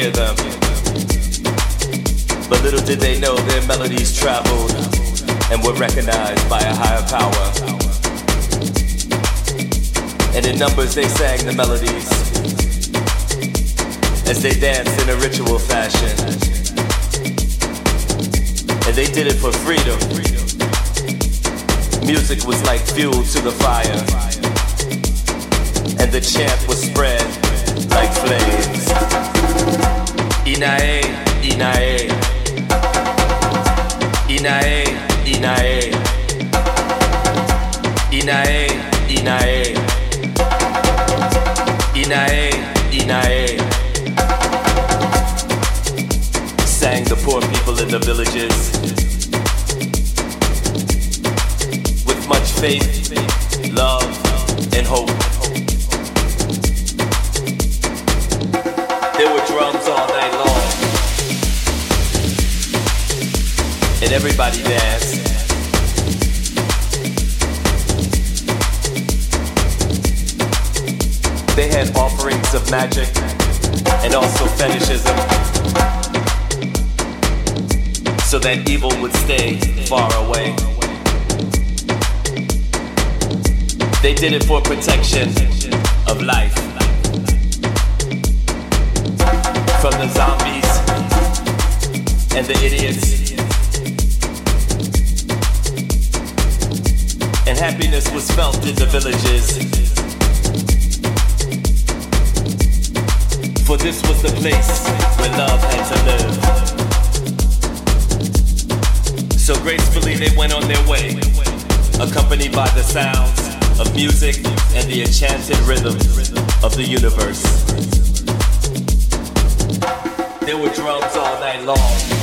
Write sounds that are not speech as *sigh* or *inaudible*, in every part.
hear them. But little did they know their melodies traveled and were recognized by a higher power. And in numbers they sang the melodies as they danced in a ritual fashion. And they did it for freedom. Music was like fuel to the fire. And the chant was spread like flames. Inae, Inae. Inae, Inae. Inae, Inae. Inae, Inae. Sang the poor people in the villages with much faith, love, and hope. Let everybody dance. They had offerings of magic and also fetishism so that evil would stay far away. They did it for protection of life from the zombies and the idiots. happiness was felt in the villages. For this was the place where love had to live. So gracefully they went on their way, accompanied by the sounds of music and the enchanted rhythm of the universe. There were drums all night long.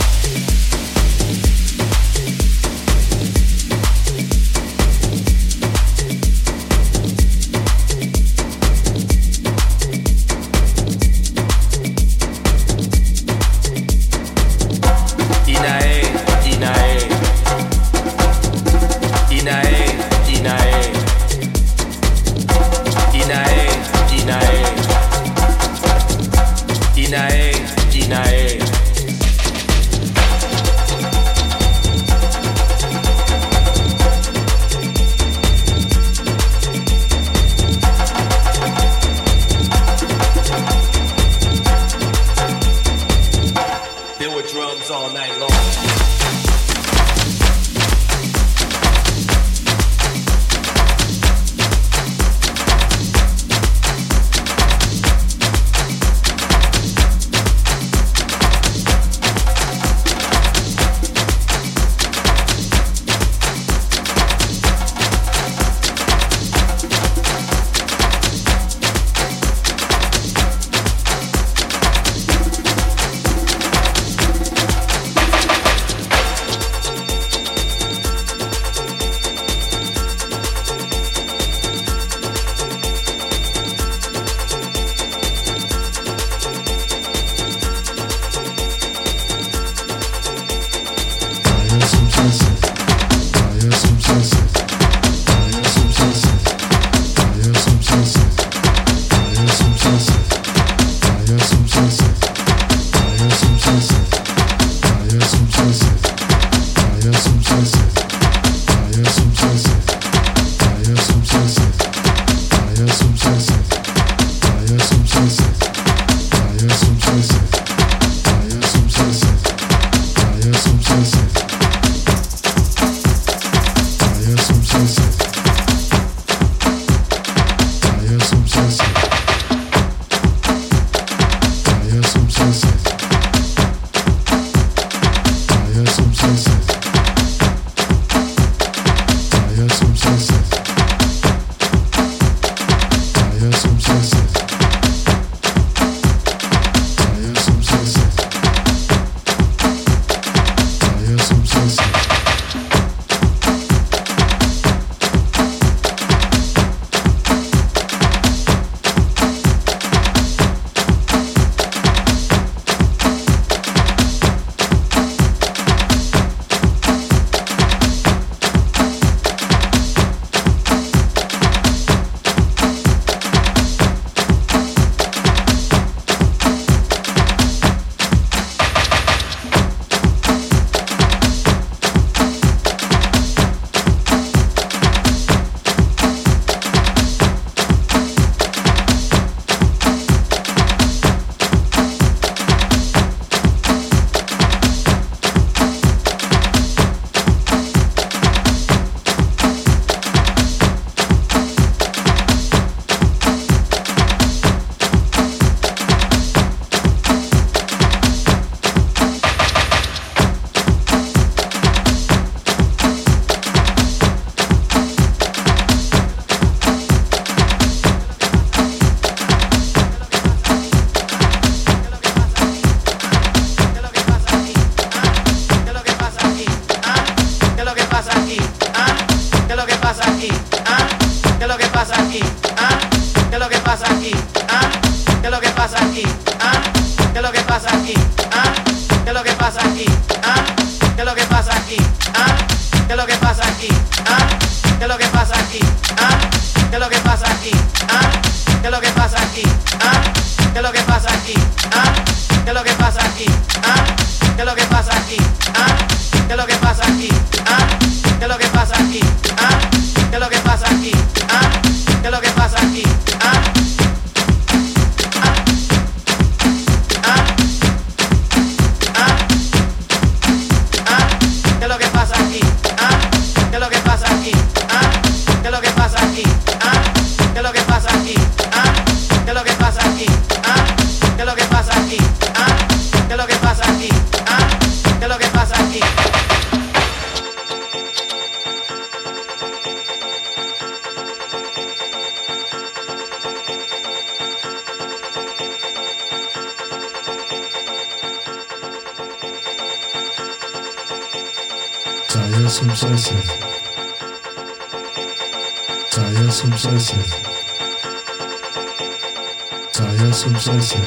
Saya sumsasa.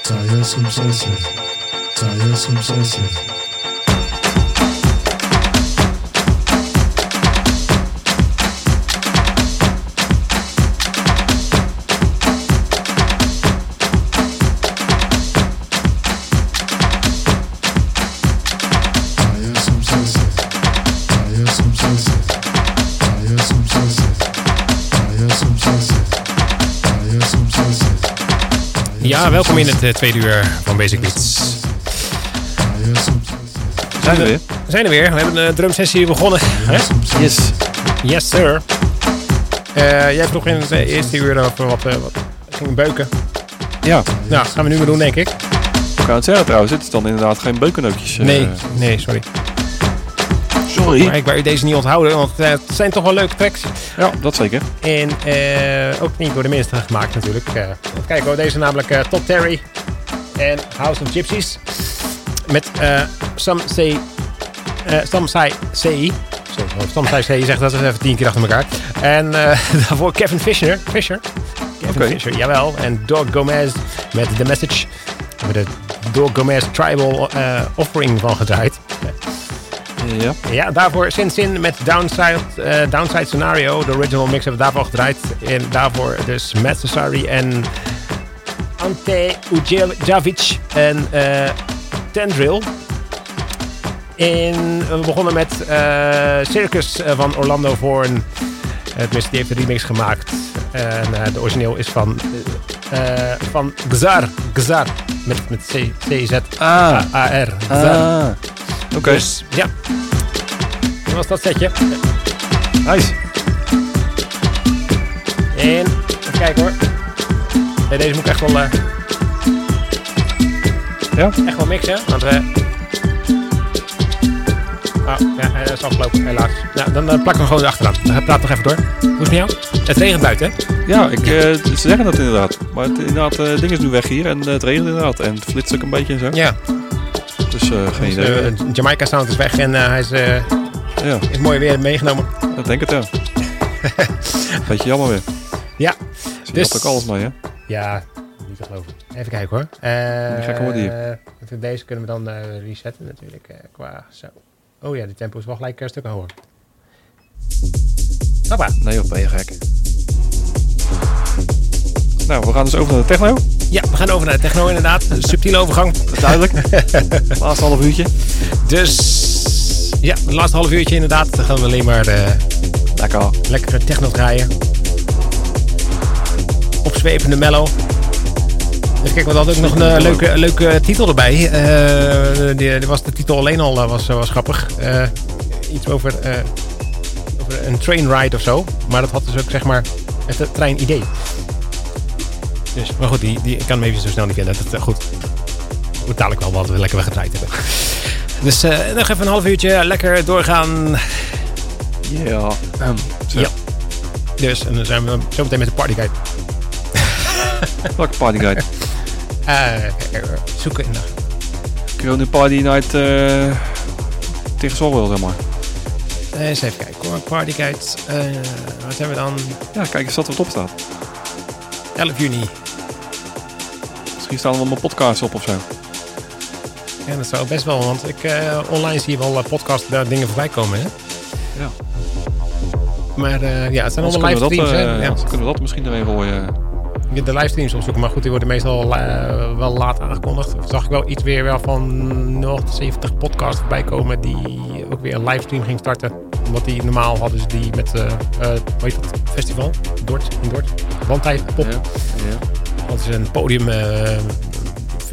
Saya sumsasa. some sumsasa. Ja, welkom in het uh, tweede uur van Basic Beats. Zijn we weer? We zijn er weer. We hebben een drumsessie begonnen. Hè? Yes. Yes, sir. Uh, jij vroeg in het eerste uur over wat, wat ging beuken. Ja. Nou, gaan we nu maar doen, denk ik. Ik kan het zeggen trouwens, het is dan inderdaad geen beukennootjes. Nee, nee, sorry. Sorry. Maar ik wou deze niet onthouden, want het zijn toch wel leuke tracks. Ja, dat zeker. En ook niet door de minste gemaakt natuurlijk. Kijken hoor, deze namelijk uh, Top Terry en House of Gypsies. Met Some Say, Some Say Say. Zo, Some Say Say, je zegt dat is even tien keer achter elkaar. En *laughs* daarvoor Kevin Fisher. Fisher. Kevin okay. Fisher, jawel. En Dog Gomez met The Message. We hebben de Dog Gomez Tribal Offering van gedraaid. Ja. ja, daarvoor Sin Sin met Downside, uh, Downside Scenario. De original mix hebben we daarvoor gedraaid. En daarvoor dus Matt Cesari en Ante Ujevic en uh, Tendril. En we begonnen met uh, Circus van Orlando Voorn. Tenminste, die heeft een remix gemaakt. En de origineel is van, van Gzar. Gzar. Met, met C, C-Z-A-R. Ah. Oké. Okay. Dus, ja. Dat was dat setje. Nice. kijken hoor. Nee, deze moet ik echt wel, eh, Ja? echt wel mixen. Want eh Oh, ja, hij is afgelopen, helaas. Nou, dan eh, plakken we gewoon achteraan. Dan praat nog even door. Hoe is het jou? Het regent buiten, hè? Ja, ik, eh, ze zeggen dat inderdaad. Maar het, inderdaad, eh ding is nu weg hier en het regent inderdaad. En het flitst ook een beetje en zo. Ja. Dus geen Dus, idee. eh, Jamaica Sound is weg en hij is, ja, is mooi weer meegenomen. dat denk ik ja. *laughs* beetje jammer weer. Ja. Ze Dus- ook alles mee hè. Ja, niet te geloven. Even kijken hoor. Eh Die gekke worden hier. even deze kunnen we dan eh, resetten natuurlijk. eh, qua zo. Oh ja, die tempo is wel gelijk een stuk hoger. Hoppa. Nee, of ben je gek? Nou, we gaan dus over naar de techno. Ja, we gaan over naar de techno inderdaad. Subtiele overgang. Dat duidelijk. *laughs* Laatste half uurtje. Dus ja, het laatste half uurtje inderdaad. Dan gaan we alleen maar eh Lekker. lekkere techno draaien. Opzwepende mellow. Even kijken, we hadden ook nog een eh, leuke, leuke titel erbij. Eh, die, die was, de titel alleen al was, was grappig. Iets over, over een train ride of zo. Maar dat had dus ook zeg maar het trein idee. Dus, maar goed, die, die, ik kan hem even zo snel niet vinden. Dat, goed. Dadelijk wel wat we lekker weggedraaid hebben. Dus eh, nog even een half uurtje lekker doorgaan. Ja. Ehm, zo. Ja. Dus, en dan zijn we zo meteen met de partyguide. *laughs* Welke party guide? Eh, zoeken in de... Corona Party Night eh tegen Zorwil, zeg maar. Eens even kijken hoor. Partyguide. eh wat hebben we dan? Ja, kijk eens wat op staat. 11 juni. Misschien staan er wel mijn podcasts op of zo. Ja, dat zou best wel, want ik, eh, online zie je wel uh, podcast daar dingen voorbij komen. Hè? Ja. Maar eh, ja, het zijn Anders allemaal dat, livestreams. hè? ja. kunnen we dat misschien erin gooien. Kunt de livestreams opzoeken, maar goed, die worden meestal wel laat aangekondigd. Zag ik wel iets weer wel van 0 tot 70 podcasts voorbij komen die ook weer een livestream ging starten. Omdat die normaal hadden ze die met, hoe heet dat, festival, Dort, in Dort. Wandtijd, pop. Ja. ja. Hadden ze een podium,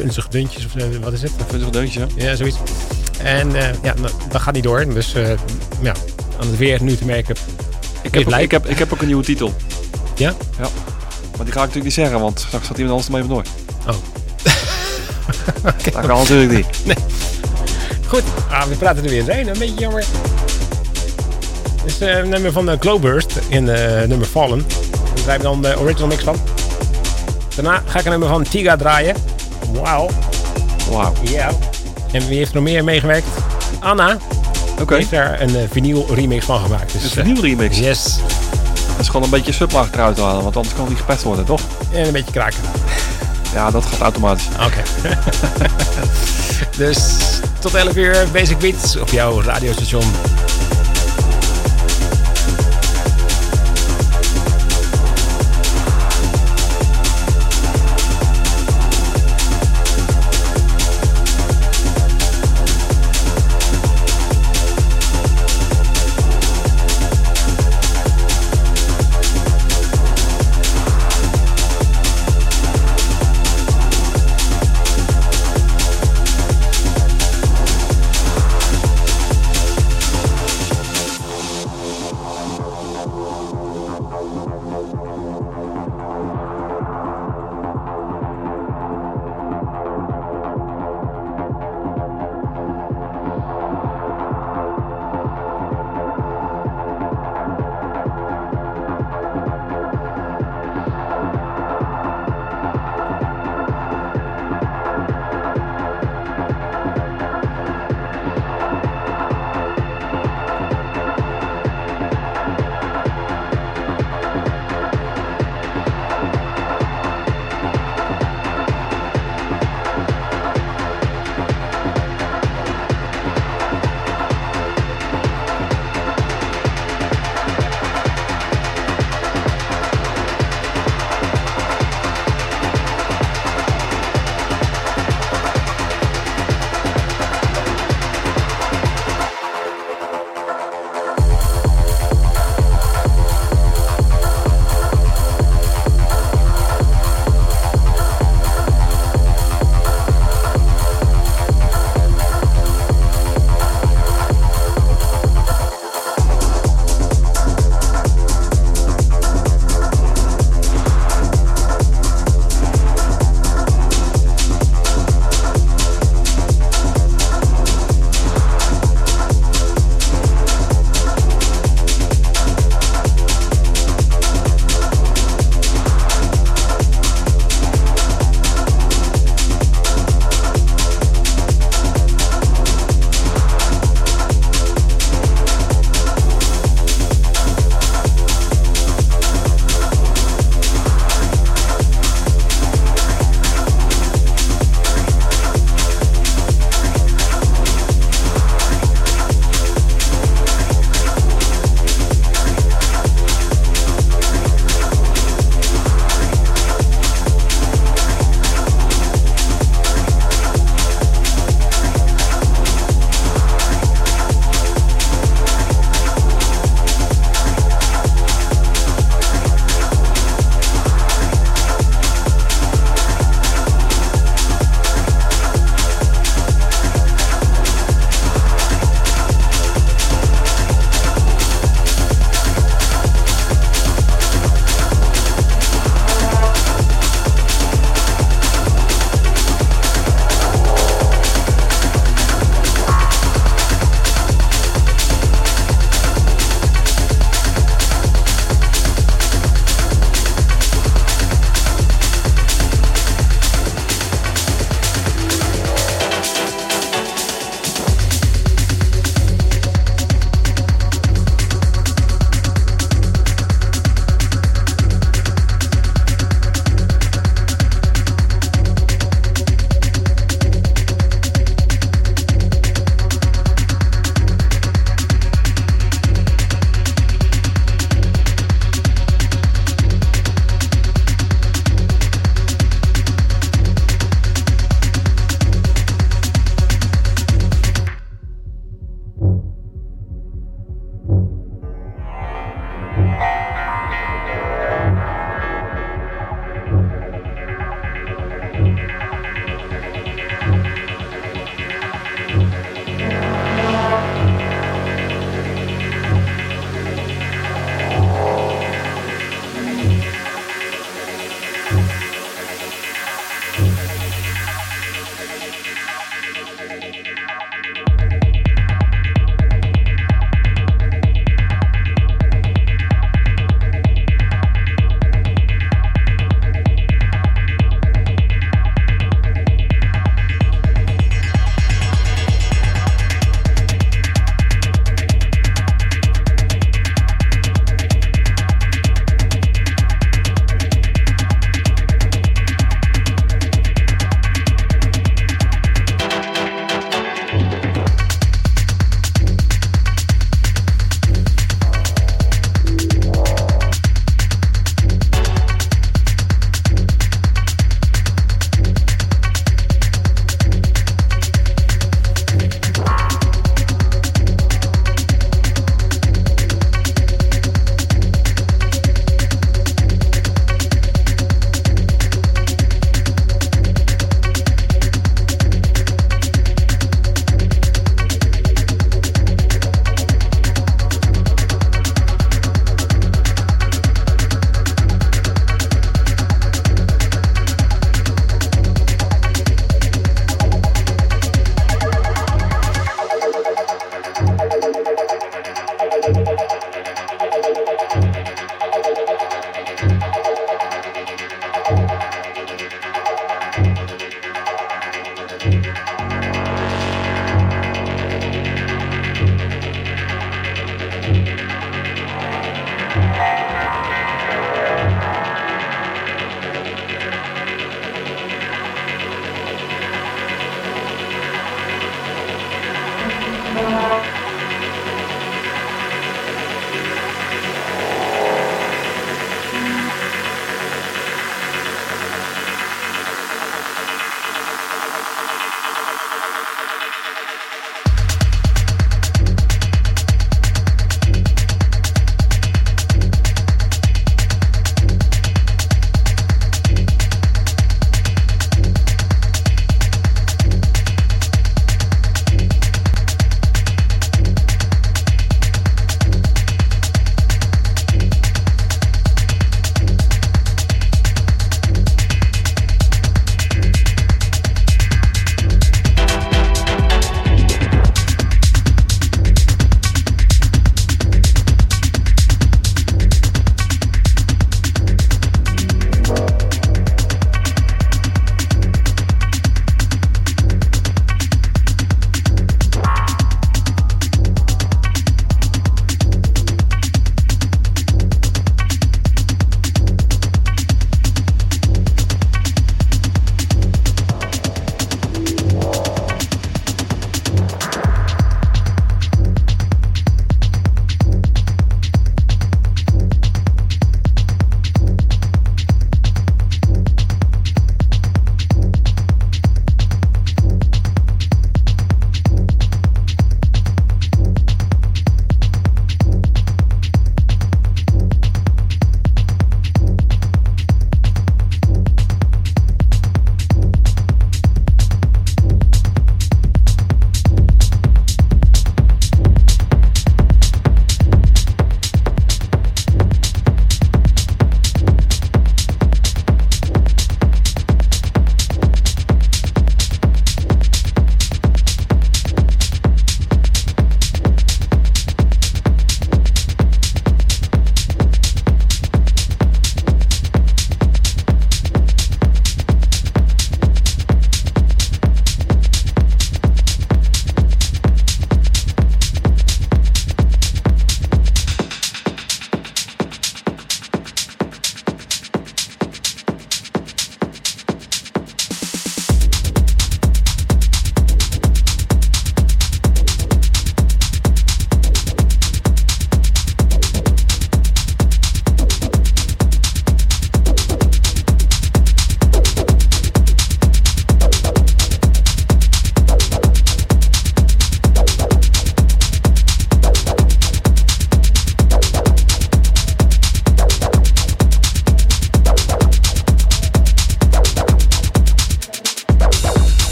eh funzig duntjes of eh, wat is het? Een deuntje? hè? Ja, zoiets. En eh, ja, nou, dat gaat niet door. Dus eh, ja, aan het weer nu te merken. Ik heb, ook, ik, heb, ik heb ook een nieuwe titel. Ja? Ja. Maar die ga ik natuurlijk niet zeggen, want straks gaat iemand anders ermee vandoor. *laughs* Oké. Dat kan natuurlijk niet. Goed, ah, we praten er weer doorheen. Een beetje jammer. Dit is eh, een nummer van de Glowburst in eh nummer Fallen. Daar hebben we dan de original mix van. Daarna ga ik een nummer van Tiga draaien. Wauw. Wauw. Ja. En wie heeft er nog meer meegewerkt? Anna Oké. heeft daar een uh, vinyl remix van gemaakt. Dus, Een vinyl remix. eh, yes. Dat is gewoon een beetje sublaag eruit halen, want anders kan het niet gepest worden, toch? En een beetje kraken. Ja, dat gaat automatisch. Oké. *laughs* dus tot 11 uur Basic Beats op jouw radiostation.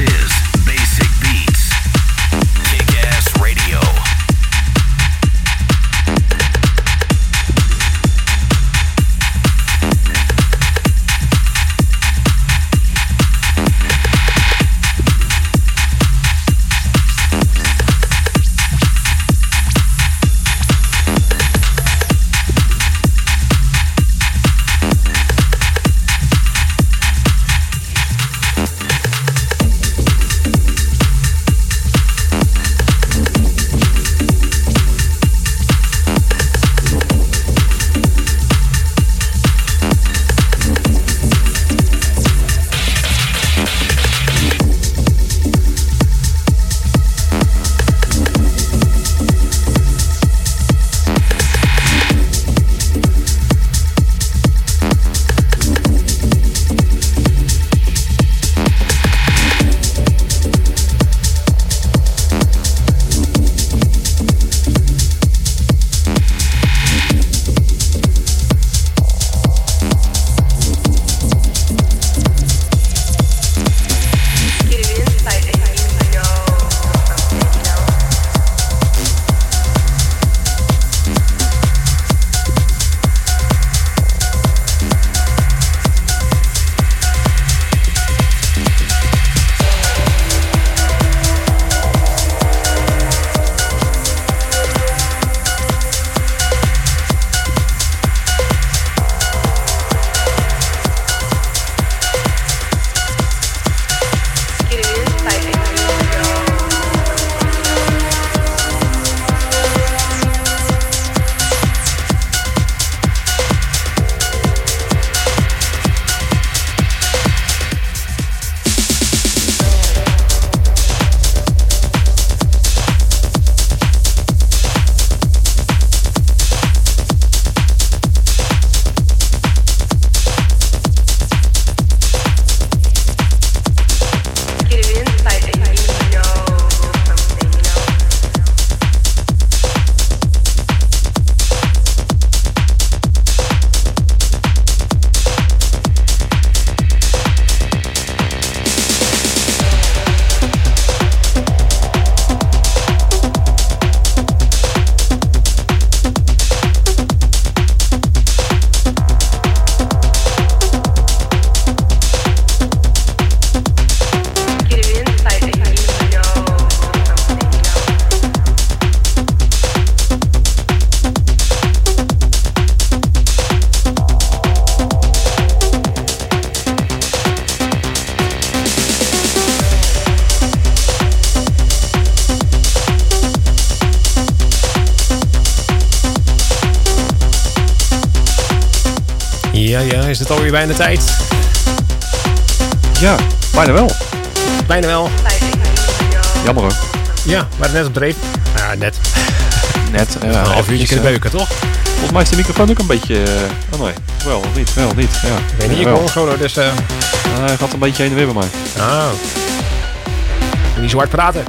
is alweer bijna tijd? Ja, bijna wel. Bijna wel. Jammer hoor. Ja, waren net op dreef. Ja, net. Net. eh, een half uurtje kunnen eh, beuken, toch? Volgens mij is de microfoon ook een beetje... eh, oh nee, wel of niet? Wel niet. Ja. Ik weet niet, ik hoor gewoon, dus... eh Hij gaat een beetje heen en weer bij mij. oh. Niet zo hard praten.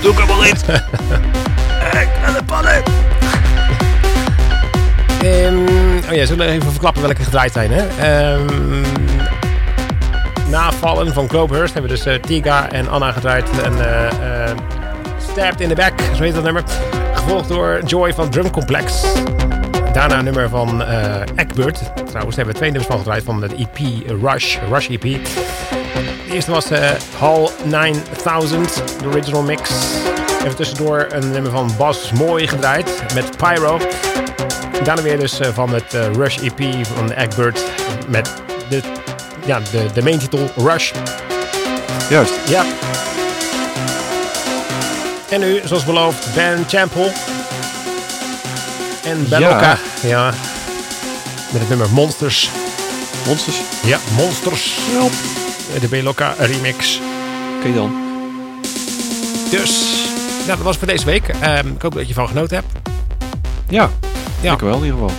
Doe ik hem wel niet. *laughs* Ik ben de pannen. Ja, zullen we even verklappen welke gedraaid zijn, hè? Ehm, na vallen van Globehurst hebben we dus eh, Tiga en Anna gedraaid. En eh, Stabbed in the Back, zo heet dat nummer. Gevolgd door Joy van Drum Complex. Daarna een nummer van Eckbert. Trouwens, hebben we twee nummers van gedraaid van de EP Rush, Rush EP. De eerste was Hall 9000, de original mix. Even tussendoor een nummer van Bas Mooi gedraaid met Pyro. Daarna weer dus eh, van het eh, Rush EP van Egbert met de, ja, de, de main titel Rush. Juist. Ja. En nu, zoals beloofd, Ben Champel. En Belloca. Ja. Met het nummer Monsters. Monsters. Ja, Monsters. De Belloca remix. Oké dan. Dus, ja, dat was voor deze week. Ehm, ik hoop dat je ervan genoten hebt. Ja. Ja. Ik wel in ieder geval.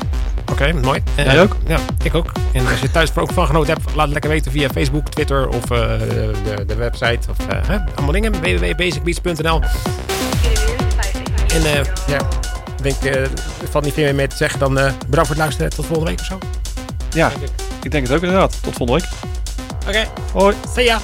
Oké, mooi. Eh, Jij ook? Ja, ik ook. En als je thuis er ook van genoten hebt, laat het lekker weten via Facebook, Twitter of eh, de, de website. Of eh, hè, allemaal dingen. www.basicbeats.nl En eh, ja, ik denk, er valt niet veel meer mee te zeggen dan bedankt voor het luisteren. Tot volgende week of zo. Ja, ik denk het ook inderdaad. Tot volgende week. Oké, Hoi. see ya.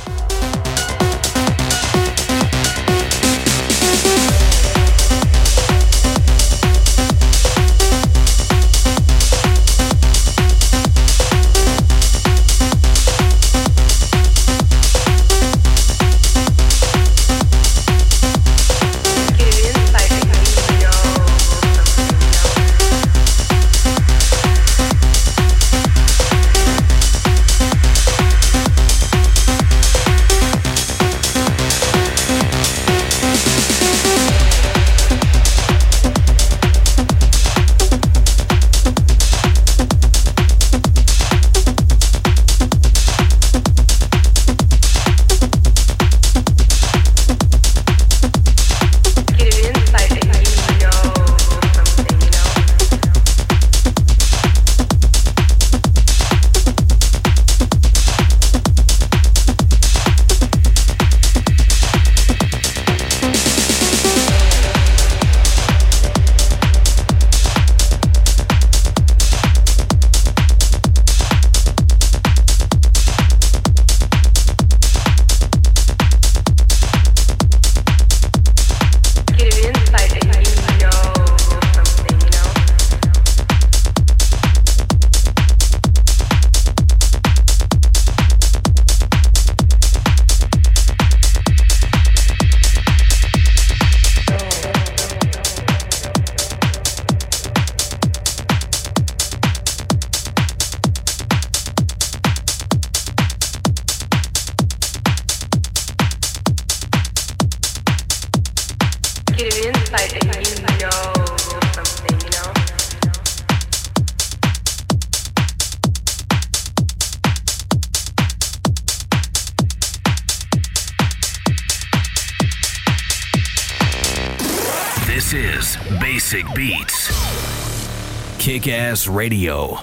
Kick Ass Radio.